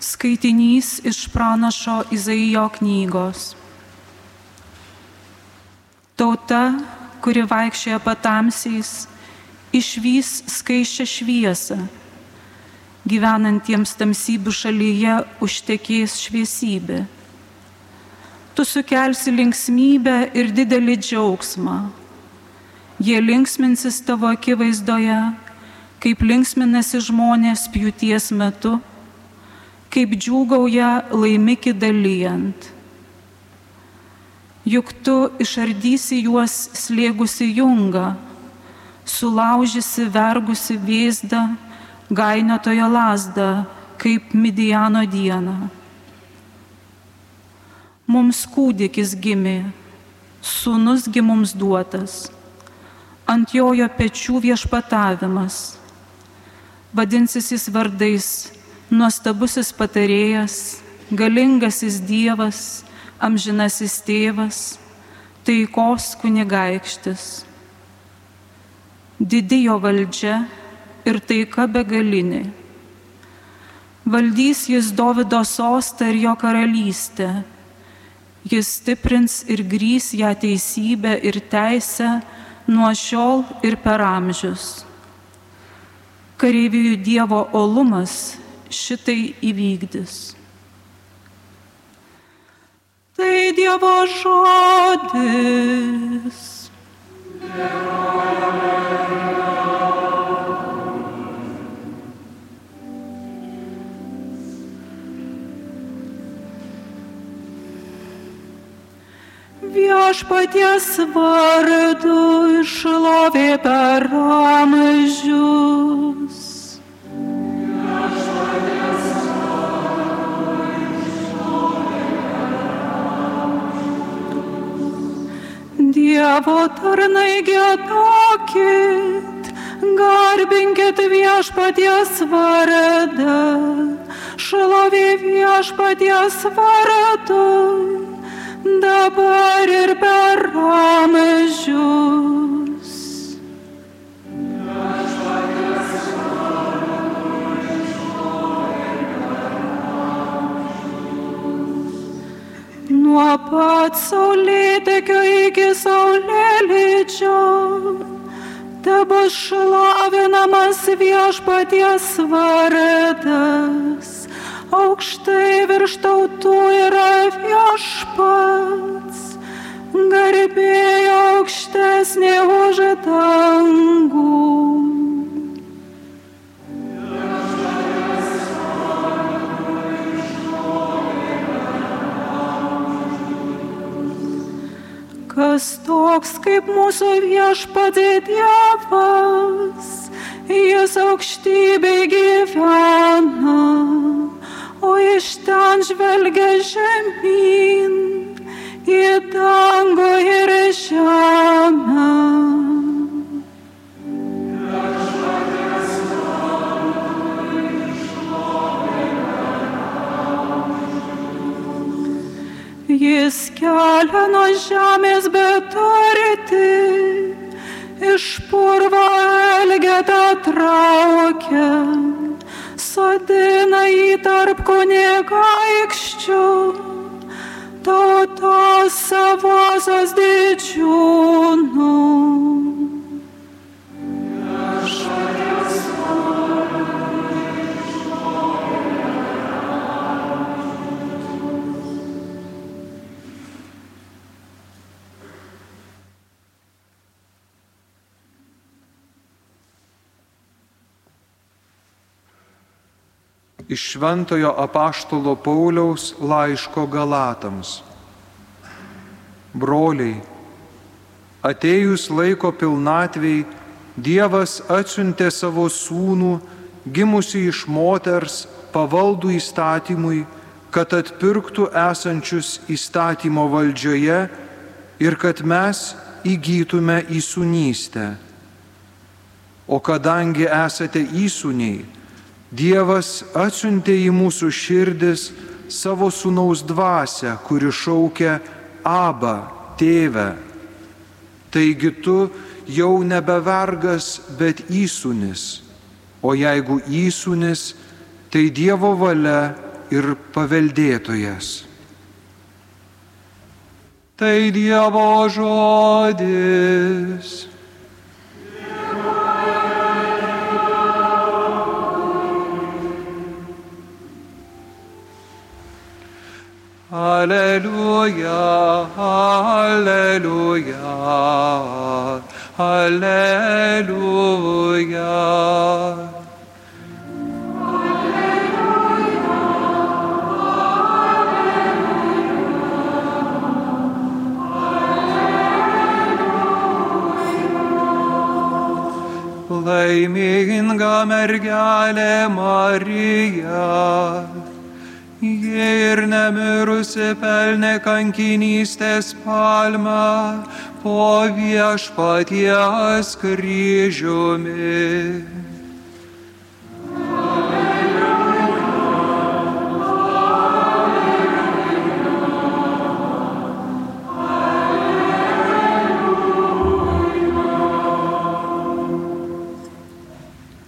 Skaitinys iš pranašo Izaijo knygos. Tauta, kuri vaikščioja patamsiais, išvys skaičią šviesą. Gyvenantiems tamsybių šalyje užtekės šviesybė. Tu sukelsi linksmybę ir didelį džiaugsmą. Jie linksminsis tavo akivaizdoje, kaip linksminasi žmonės pjūties metu kaip džiūgauja laimikį dalyjant. Juk tu išardysi juos slėgusi jungą, sulaužysi vergusi vėzdą, gainiotojo lasdą, kaip Midijano dieną. Mums kūdikis gimė, sunusgi mums duotas, ant jojo pečių viešpatavimas, vadinsis jis vardais nuostabusis patarėjas, galingasis Dievas, amžinasis tėvas, taikos kunigaikštis. Didijo valdžia ir taika begalinė. Valdys jis Davido sostą ir jo karalystę. Jis stiprins ir grys ją teisybę ir teisę nuo šiol ir per amžius. Kareivijų Dievo olumas šitai įvykdys. Tai Dievo žodis. Viešpaties vardu išlovė per amžius. Dievo tarnai gėdokit, garbinkit viešpaties vardą, šlovė viešpaties vardu, dabar ir per amžius. Nuo pat saulėtekio iki saulėlydžio. Tebus šlovinamas viešpaties vardas, aukštai virš tautų yra viešpats, garbėjo aukštesnė už dangų. Kas toks kaip mūsų viešpatė Dievas, jis aukštybė gyvena, o iš ten žvelgia žemyn į dangų ir žemę. Jis kelia nuo žemės betarti, iš purvo elgetą traukia, sodina į tarp kunigaikščių, tautos savosios didžiūnų. Iš Šventojo apaštalo Pauliaus laiško Galatams. Broliai, atėjus laiko pilnatviai, Dievas atsiuntė savo sūnų, gimusi iš moters, pavaldų įstatymui, kad atpirktų esančius įstatymo valdžioje ir kad mes įgytume įsunystę. O kadangi esate įsūniai, Dievas atsiuntė į mūsų širdis savo sunaus dvasę, kuri šaukia Abba, tėvę. Taigi tu jau nebe vergas, bet įsūnis. O jeigu įsūnis, tai Dievo valia ir paveldėtojas. Tai Dievo žodis. Hallelujah, hallelujah, hallelujah. Laiminga mergelė Marija. Jie ir nemirusi pelnė kankinystės palmą po viešpaties kryžiumi.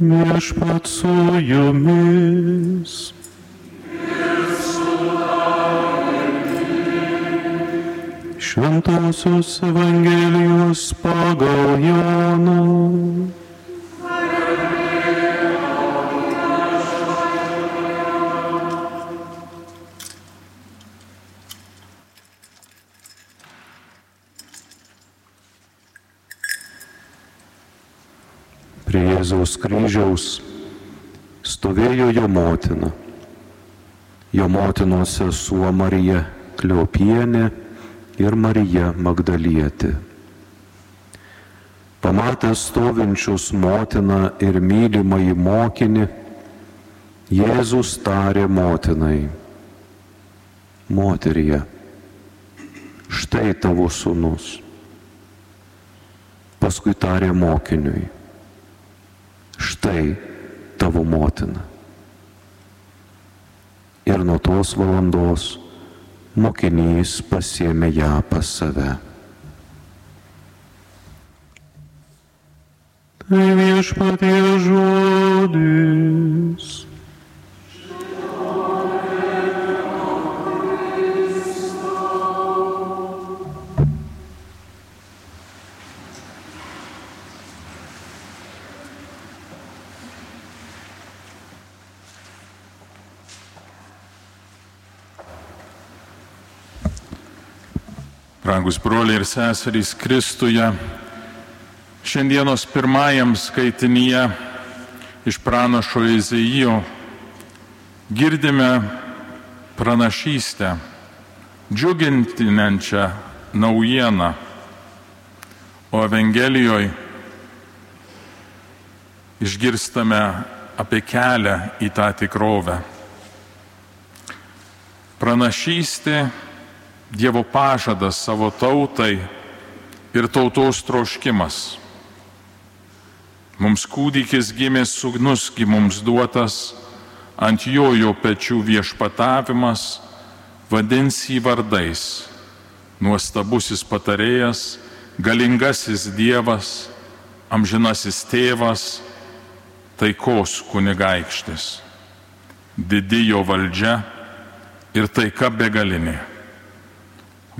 Viešpat su jumis. Šventosios Evangelijos pagal Joną. Prie Jėzaus kryžiaus stovėjo jo motina, jo motinos sesuo Marija Kliopienė ir Marija Magdalietė. Pamatęs stovinčius motiną ir mylimąjį mokinį, Jėzus tarė motinai, moterie, štai tavo sunus. Paskui tarė mokiniui, štai tavo motina. Ir nuo tos valandos mokinys pasėmė ją pas save. Tai viešpatie žodis. Brangus broliai ir seserys Kristuje, šiandienos pirmajam skaitinyje iš pranašo Izaijo girdime pranašystę, džiugintinančią naujieną, o Evangelijoje išgirstame apie kelią į tą tikrovę. Pranašystė Dievo pažadas savo tautai ir tautos troškimas. Mums kūdikis gimė sugnuski mums duotas, ant jo jo pečių viešpatavimas, vadins jį vardais, nuostabusis patarėjas, galingasis Dievas, amžinasis tėvas, taikos kunigaikštis, didijo valdžia ir taika begalinė.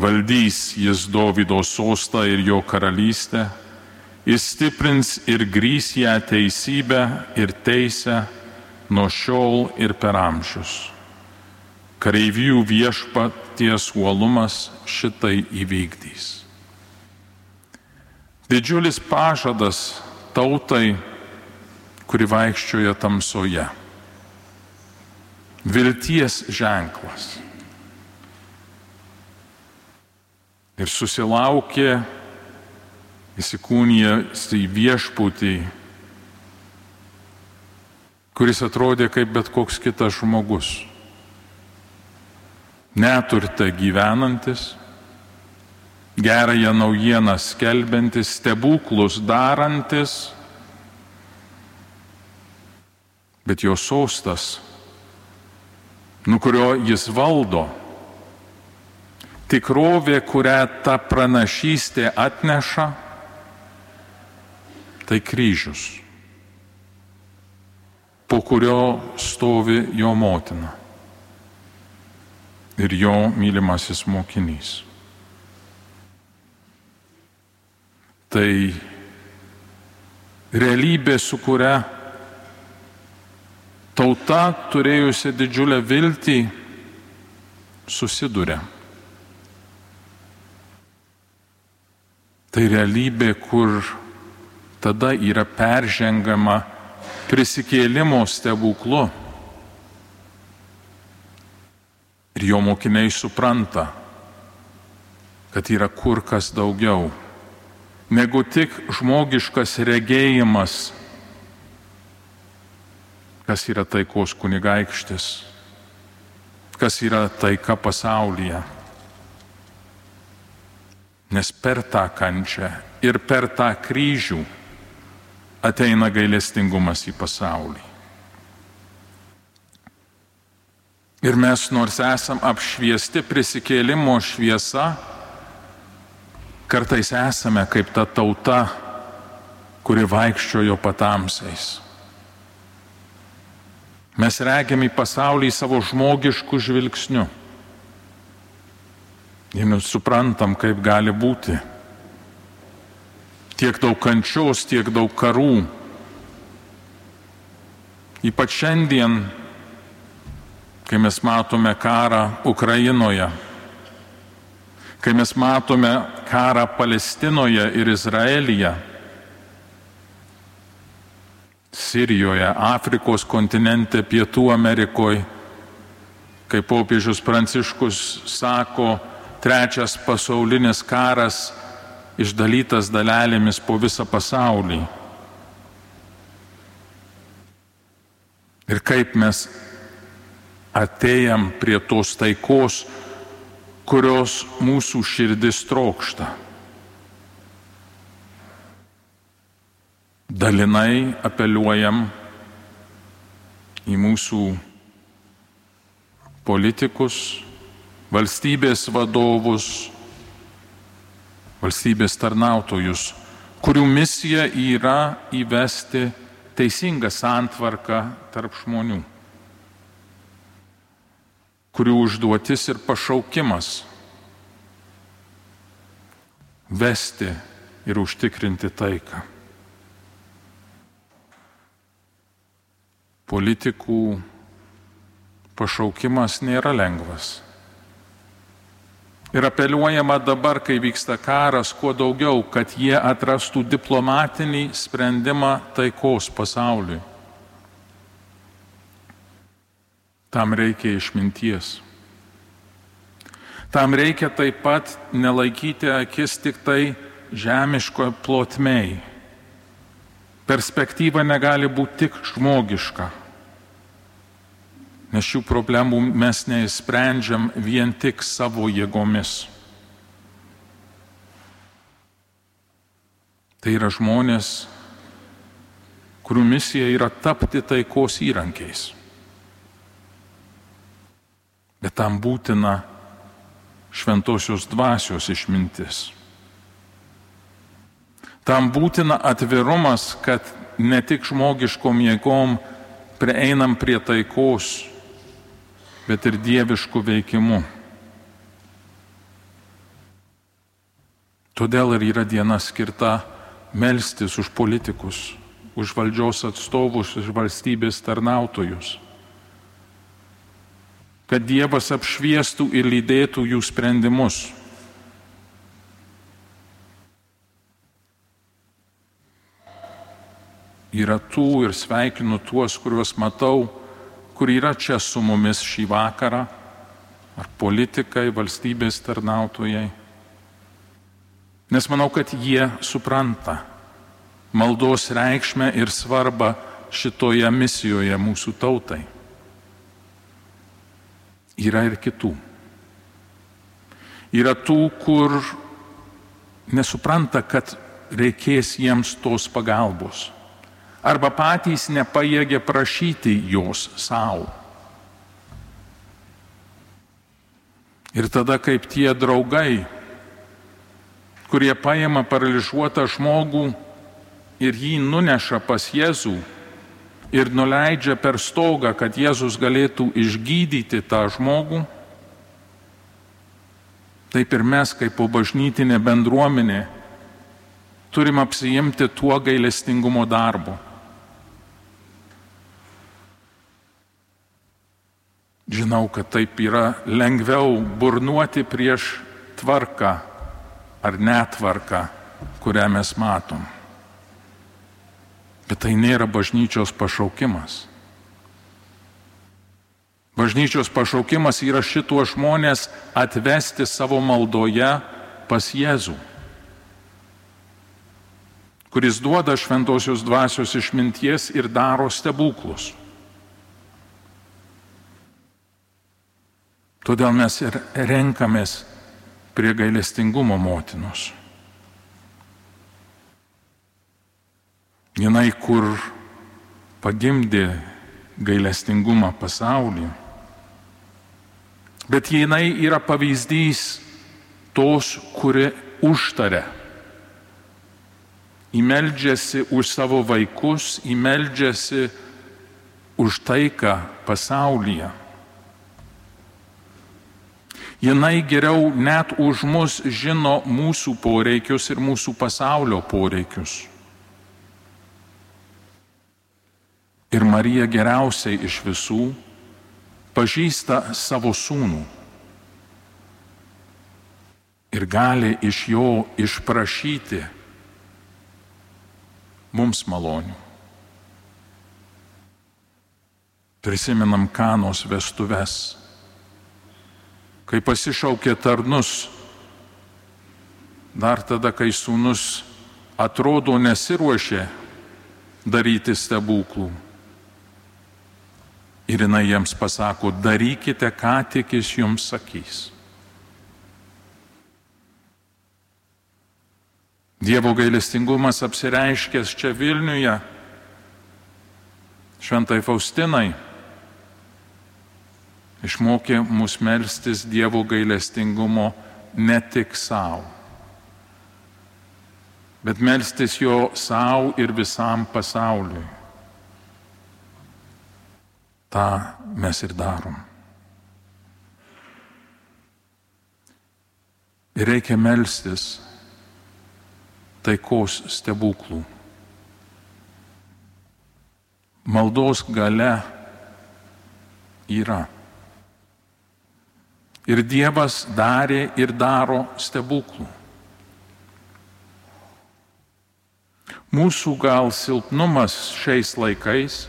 Valdys jis Dovido sostą ir jo karalystę, jis stiprins ir grys ją teisybę ir teisę nuo šiol ir per amžius. Kareivijų viešpaties uolumas šitai įvykdys. Didžiulis pažadas tautai, kuri vaikščioja tamsoje. Vilties ženklas. Ir susilaukė įsikūnijęs į viešputį, kuris atrodė kaip bet koks kitas žmogus. Neturte gyvenantis, gerąją naujieną skelbiantis, stebuklus darantis, bet jo sostas, nuo kurio jis valdo, tikrovė, kurią ta pranašystė atneša, tai kryžius, po kurio stovi jo motina. ir jo mylimasis mokinys. Tai realybė, su kuria tauta turėjusi didžiulę viltį susiduria. Tai realybė, kur tada yra peržengama prisikėlimo stebuklu. Ir jo mokiniai supranta, kad yra kur kas daugiau negu tik žmogiškas regėjimas, kas yra taikos kunigaikštis, kas yra taika pasaulyje. Nes per tą kančią ir per tą kryžių ateina gailestingumas į pasaulį. Ir mes nors esam apšviesti prisikėlimo šviesa, kartais esame kaip ta tauta, kuri vaikščiojo patamsiais. Mes regiam į pasaulį savo žmogiškų žvilgsnių. Ir suprantam, kaip gali būti. Tiek daug kančios, tiek daug karų. Ypač šiandien, kai mes matome karą Ukrainoje, kai mes matome karą Palestinoje ir Izraelyje, Sirijoje, Afrikos kontinente, Pietų Amerikoje, kaip popiežius Pranciškus sako, trečias pasaulinis karas išdalytas dalelėmis po visą pasaulį. Ir kaip mes atėjom prie tos taikos, kurios mūsų širdis trokšta. Dalinai apeliuojam į mūsų politikus, valstybės vadovus, valstybės tarnautojus, kurių misija yra įvesti teisingą santvarką tarp žmonių, kurių užduotis ir pašaukimas vesti ir užtikrinti taiką. Politikų pašaukimas nėra lengvas. Ir apeliuojama dabar, kai vyksta karas, kuo daugiau, kad jie atrastų diplomatinį sprendimą taikos pasauliui. Tam reikia išminties. Tam reikia taip pat nelaikyti akis tik tai žemiško plotmei. Perspektyva negali būti tik žmogiška nes šių problemų mes neįsprendžiam vien tik savo jėgomis. Tai yra žmonės, kurių misija yra tapti taikos įrankiais. Bet tam būtina šventosios dvasios išmintis. Tam būtina atvirumas, kad ne tik žmogiškom jėgom prieinam prie taikos, bet ir dieviškų veikimų. Todėl ir yra diena skirta melstis už politikus, už valdžios atstovus, už valstybės tarnautojus. Kad Dievas apšviestų ir lydėtų jų sprendimus. Yra tų ir sveikinu tuos, kuriuos matau, kur yra čia su mumis šį vakarą, ar politikai, valstybės tarnautojai. Nes manau, kad jie supranta maldos reikšmę ir svarbą šitoje misijoje mūsų tautai. Yra ir kitų. Yra tų, kur nesupranta, kad reikės jiems tos pagalbos arba patys nepajėgė prašyti jos savo. Ir tada kaip tie draugai, kurie paima paralyžiuotą žmogų ir jį nuneša pas Jėzų ir nuleidžia per stogą, kad Jėzus galėtų išgydyti tą žmogų, taip ir mes kaip po bažnytinė bendruomenė turim apsijimti tuo gailestingumo darbu. Žinau, kad taip yra lengviau burnuoti prieš tvarką ar netvarką, kurią mes matom. Bet tai nėra bažnyčios pašaukimas. Bažnyčios pašaukimas yra šituo žmonės atvesti savo maldoje pas Jėzų, kuris duoda šventosios dvasios išminties ir daro stebuklus. Todėl mes ir renkamės prie gailestingumo motinos. Jinai, kur pagimdė gailestingumą pasaulį, bet jinai yra pavyzdys tos, kuri užtarė. Įmeldžiasi už savo vaikus, įmeldžiasi už taiką pasaulyje. Jinai geriau net už mus žino mūsų poreikius ir mūsų pasaulio poreikius. Ir Marija geriausiai iš visų pažįsta savo sūnų ir gali iš jo išprašyti mums malonių. Prisimenam kanos vestuves kai pasišaukė tarnus, dar tada, kai sūnus atrodo nesiruošė daryti stebuklų. Ir jinai jiems pasako, darykite, ką tik jis jums sakys. Dievo gailestingumas apsireiškęs čia Vilniuje, šventai Faustinai išmokė mus melstis Dievo gailestingumo ne tik savo, bet melstis jo savo ir visam pasauliui. Ta mes ir darom. Ir reikia melstis taikos stebuklų. Maldos gale yra. Ir Dievas darė ir daro stebuklų. Mūsų gal silpnumas šiais laikais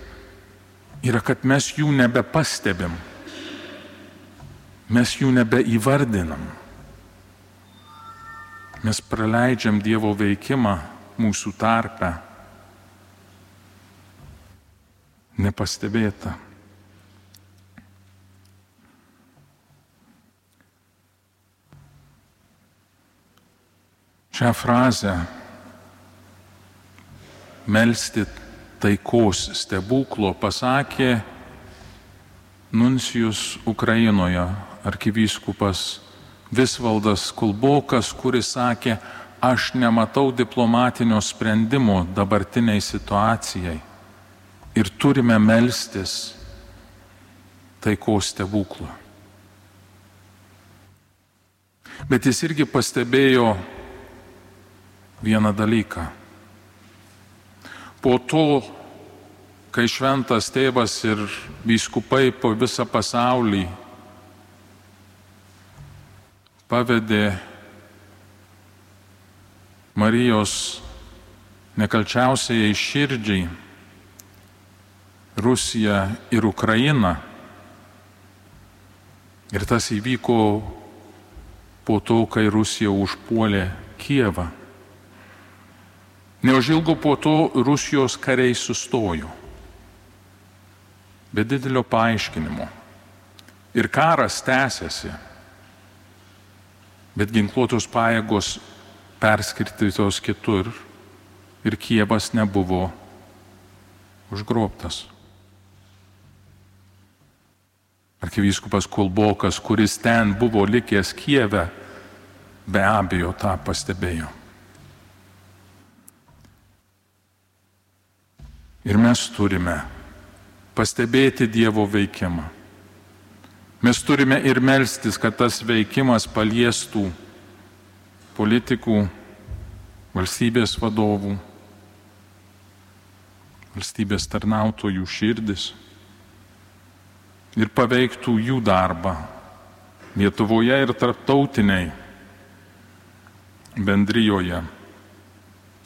yra, kad mes jų nebepastebim, mes jų nebeįvardinam. Mes praleidžiam Dievo veikimą mūsų tarpe nepastebėta. Šią frazę melstį taikos stebuklo pasakė nuncijus Ukrainoje arkivyskupas Visvaldas Kulbokas, kuris sakė, aš nematau diplomatinio sprendimo dabartiniai situacijai ir turime melstis taikos stebuklą. Bet jis irgi pastebėjo vieną dalyką. Po to, kai šventas tėvas ir vyskupai po visą pasaulį pavedė Marijos nekalčiausiai širdžiai Rusiją ir Ukrainą. Ir tas įvyko po to, kai Rusija užpuolė Kievą. Neužilgo po to Rusijos kariai sustojo. Be didelio paaiškinimo. Ir karas tęsiasi. Bet ginkluotos pajėgos perskirtytos kitur ir Kievas nebuvo užgrobtas. Arkivyskupas Kulbokas, kuris ten buvo likęs Kieve, be abejo tą pastebėjo. Ir mes turime pastebėti Dievo veikimą. Mes turime ir melstis, kad tas veikimas paliestų politikų, valstybės vadovų, valstybės tarnautojų širdis ir paveiktų jų darbą Lietuvoje ir tarptautiniai bendryjoje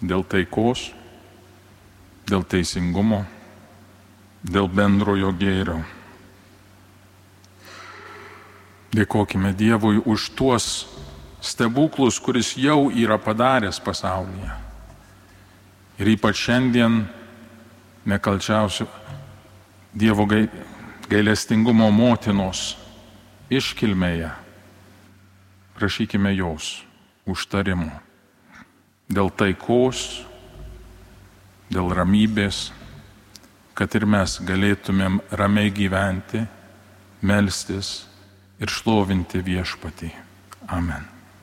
dėl taikos, dėl teisingumo, dėl bendrojo gėrio. Dėkojime Dievui už tuos stebuklus, kuris jau yra padaręs pasaulyje. Ir ypač šiandien nekalčiausių Dievo gailestingumo motinos iškilmėje. Prašykime jos užtarimų dėl taikos, dėl ramybės, kad ir mes galėtumėm ramiai gyventi, melstis ir šlovinti viešpatį. Amen.